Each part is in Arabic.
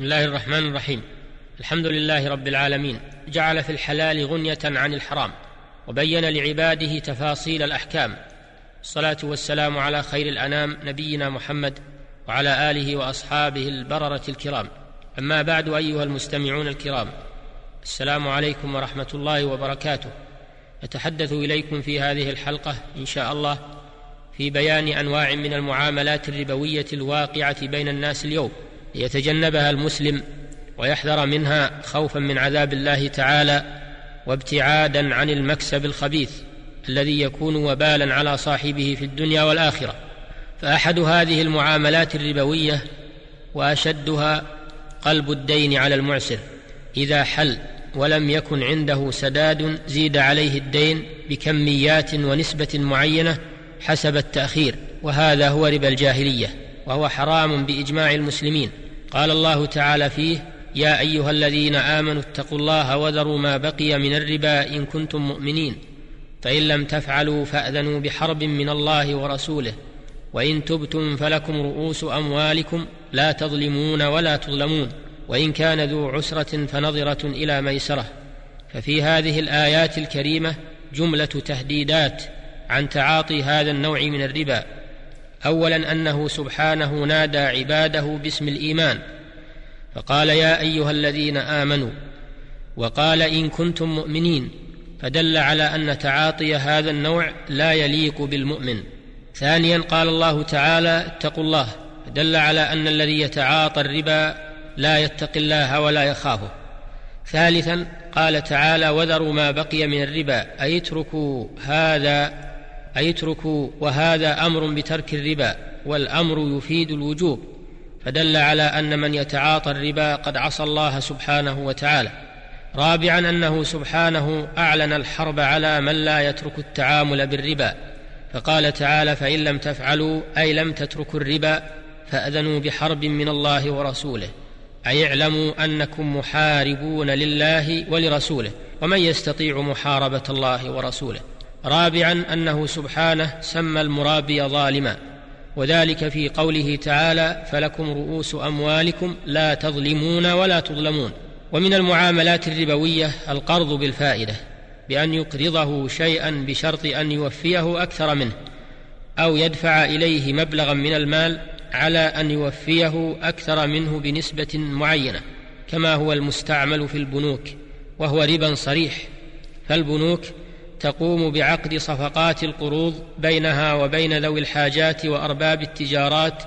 بسم الله الرحمن الرحيم. الحمد لله رب العالمين. جعل في الحلال غنية عن الحرام وبين لعباده تفاصيل الأحكام. الصلاة والسلام على خير الأنام نبينا محمد وعلى آله وأصحابه البررة الكرام. أما بعد أيها المستمعون الكرام السلام عليكم ورحمة الله وبركاته. أتحدث إليكم في هذه الحلقة إن شاء الله في بيان أنواع من المعاملات الربوية الواقعة بين الناس اليوم. ليتجنبها المسلم ويحذر منها خوفا من عذاب الله تعالى وابتعادا عن المكسب الخبيث الذي يكون وبالا على صاحبه في الدنيا والآخرة. فأحد هذه المعاملات الربوية وأشدها قلب الدين على المعسر إذا حل ولم يكن عنده سداد زيد عليه الدين بكميات ونسبة معينة حسب التأخير وهذا هو ربا الجاهلية وهو حرام بإجماع المسلمين. قال الله تعالى فيه يا أيها الذين آمنوا اتقوا الله وذروا ما بقي من الربا إن كنتم مؤمنين. فإن لم تفعلوا فأذنوا بحرب من الله ورسوله. وإن تبتم فلكم رؤوس أموالكم لا تظلمون ولا تظلمون. وإن كان ذو عسرة فنظرة إلى ميسرة. ففي هذه الآيات الكريمة جملة تهديدات عن تعاطي هذا النوع من الربا. اولا أنه سبحانه نادى عباده باسم الإيمان فقال يا أيها الذين آمنوا وقال إن كنتم مؤمنين فدل على أن تعاطي هذا النوع لا يليق بالمؤمن. ثانيا قال الله تعالى اتقوا الله فدل على أن الذي يتعاطى الربا لا يتقي الله ولا يخافه. ثالثا قال تعالى وذروا ما بقي من الربا أي اتركوا هذا اي اتركوا وهذا أمر بترك الربا والأمر يفيد الوجوب فدل على أن من يتعاطى الربا قد عصى الله سبحانه وتعالى. رابعا أنه سبحانه أعلن الحرب على من لا يترك التعامل بالربا فقال تعالى فإن لم تفعلوا أي لم تتركوا الربا فأذنوا بحرب من الله ورسوله. أي اعلموا أنكم محاربون لله ولرسوله ومن يستطيع محاربة الله ورسوله. رابعا أنه سبحانه سمى المرابي ظالما. وذلك في قوله تعالى فلكم رؤوس أموالكم لا تظلمون ولا تظلمون ومن المعاملات الربوية القرض بالفائدة بأن يقرضه شيئا بشرط أن يوفيه أكثر منه أو يدفع إليه مبلغا من المال على أن يوفيه أكثر منه بنسبة معينة كما هو المستعمل في البنوك وهو ربا صريح. فالبنوك تقوم بعقد صفقات القروض بينها وبين ذوي الحاجات وأرباب التجارات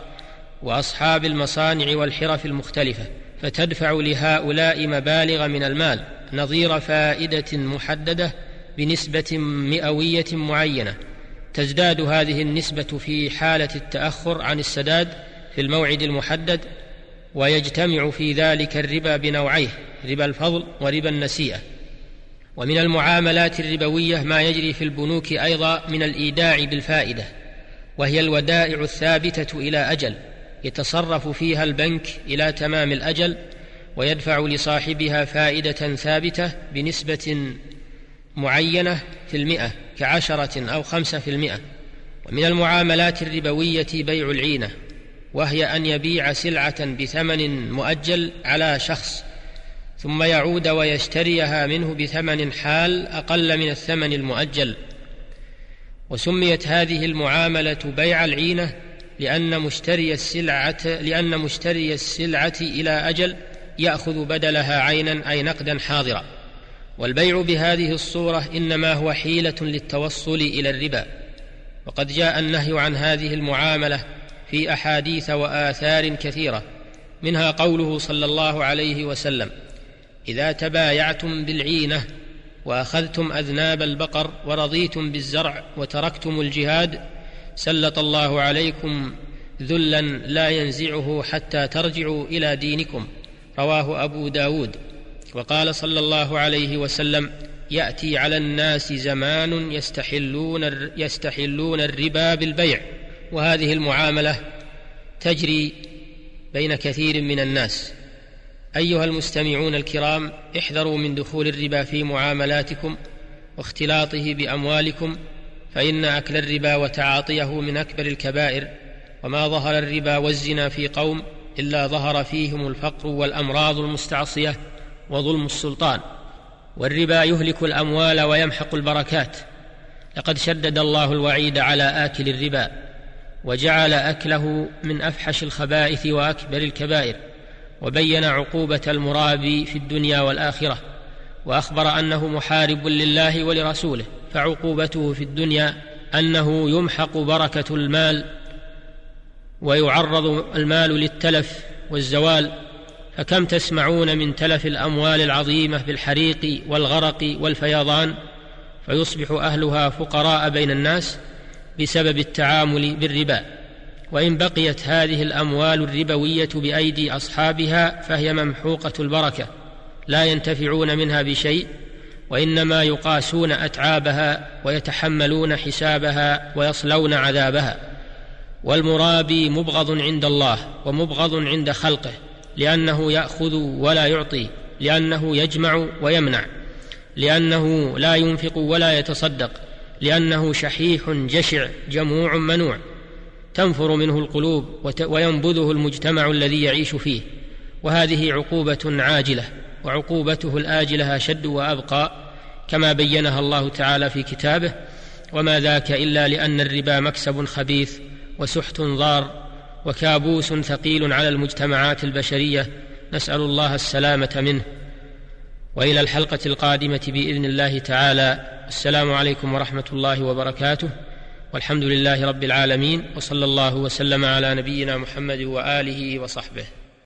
وأصحاب المصانع والحرف المختلفة فتدفع لهؤلاء مبالغ من المال نظير فائدة محددة بنسبة مئوية معينة. تزداد هذه النسبة في حالة التأخر عن السداد في الموعد المحدد ويجتمع في ذلك الربا بنوعيه ربا الفضل وربا النسيئة. ومن المعاملات الربوية ما يجري في البنوك أيضا من الإيداع بالفائدة وهي الودائع الثابتة إلى أجل يتصرف فيها البنك إلى تمام الأجل ويدفع لصاحبها فائدة ثابتة بنسبة معينة في المئة كعشرة أو خمسة في المئة. ومن المعاملات الربوية بيع العينة وهي أن يبيع سلعة بثمن مؤجل على شخص ثم يعود ويشتريها منه بثمن حال أقل من الثمن المؤجل. وسميت هذه المعاملة بيع العينة لأن مشتري السلعة لأن مشتري السلعة إلى أجل يأخذ بدلها عينا أي نقدا حاضرا. والبيع بهذه الصورة إنما هو حيلة للتوصل إلى الربا. وقد جاء النهي عن هذه المعاملة في أحاديث وآثار كثيرة منها قوله صلى الله عليه وسلم إذا تبايعتم بالعينة وأخذتم أذناب البقر ورضيتم بالزرع وتركتم الجهاد سلط الله عليكم ذلا لا ينزعه حتى ترجعوا إلى دينكم رواه أبو داود. وقال صلى الله عليه وسلم يأتي على الناس زمان يستحلون يستحلون الربا بالبيع. وهذه المعاملة تجري بين كثير من الناس. أيها المستمعون الكرام احذروا من دخول الربا في معاملاتكم واختلاطه بأموالكم فإن أكل الربا وتعاطيه من أكبر الكبائر وما ظهر الربا والزنا في قوم إلا ظهر فيهم الفقر والأمراض المستعصية وظلم السلطان. والربا يهلك الأموال ويمحق البركات. لقد شدد الله الوعيد على آكل الربا وجعل أكله من أفحش الخبائث وأكبر الكبائر. وبين عقوبة المرابي في الدنيا والآخرة وأخبر أنه محارب لله ولرسوله فعقوبته في الدنيا أنه يمحق بركة المال ويعرض المال للتلف والزوال فكم تسمعون من تلف الأموال العظيمة بالحريق والغرق والفيضان؟ فيصبح أهلها فقراء بين الناس بسبب التعامل بالربا. وإن بقيت هذه الأموال الربوية بأيدي أصحابها فهي ممحوقة البركة لا ينتفعون منها بشيء وإنما يقاسون أتعابها ويتحملون حسابها ويصلون عذابها. والمرابي مبغض عند الله ومبغض عند خلقه لأنه يأخذ ولا يعطي لأنه يجمع ويمنع لأنه لا ينفق ولا يتصدق لأنه شحيح جشع جموع منوع. تنفر منه القلوب وينبذه المجتمع الذي يعيش فيه. وهذه عقوبة عاجلة وعقوبته الآجلة أشد وأبقى كما بينها الله تعالى في كتابه وما ذاك إلا لأن الربا مكسب خبيث وسحت ضار وكابوس ثقيل على المجتمعات البشرية. نسأل الله السلامة منه. وإلى الحلقة القادمة بإذن الله تعالى. السلام عليكم ورحمة الله وبركاته. والحمد لله رب العالمين وصلى الله وسلم على نبينا محمد وآله وصحبه.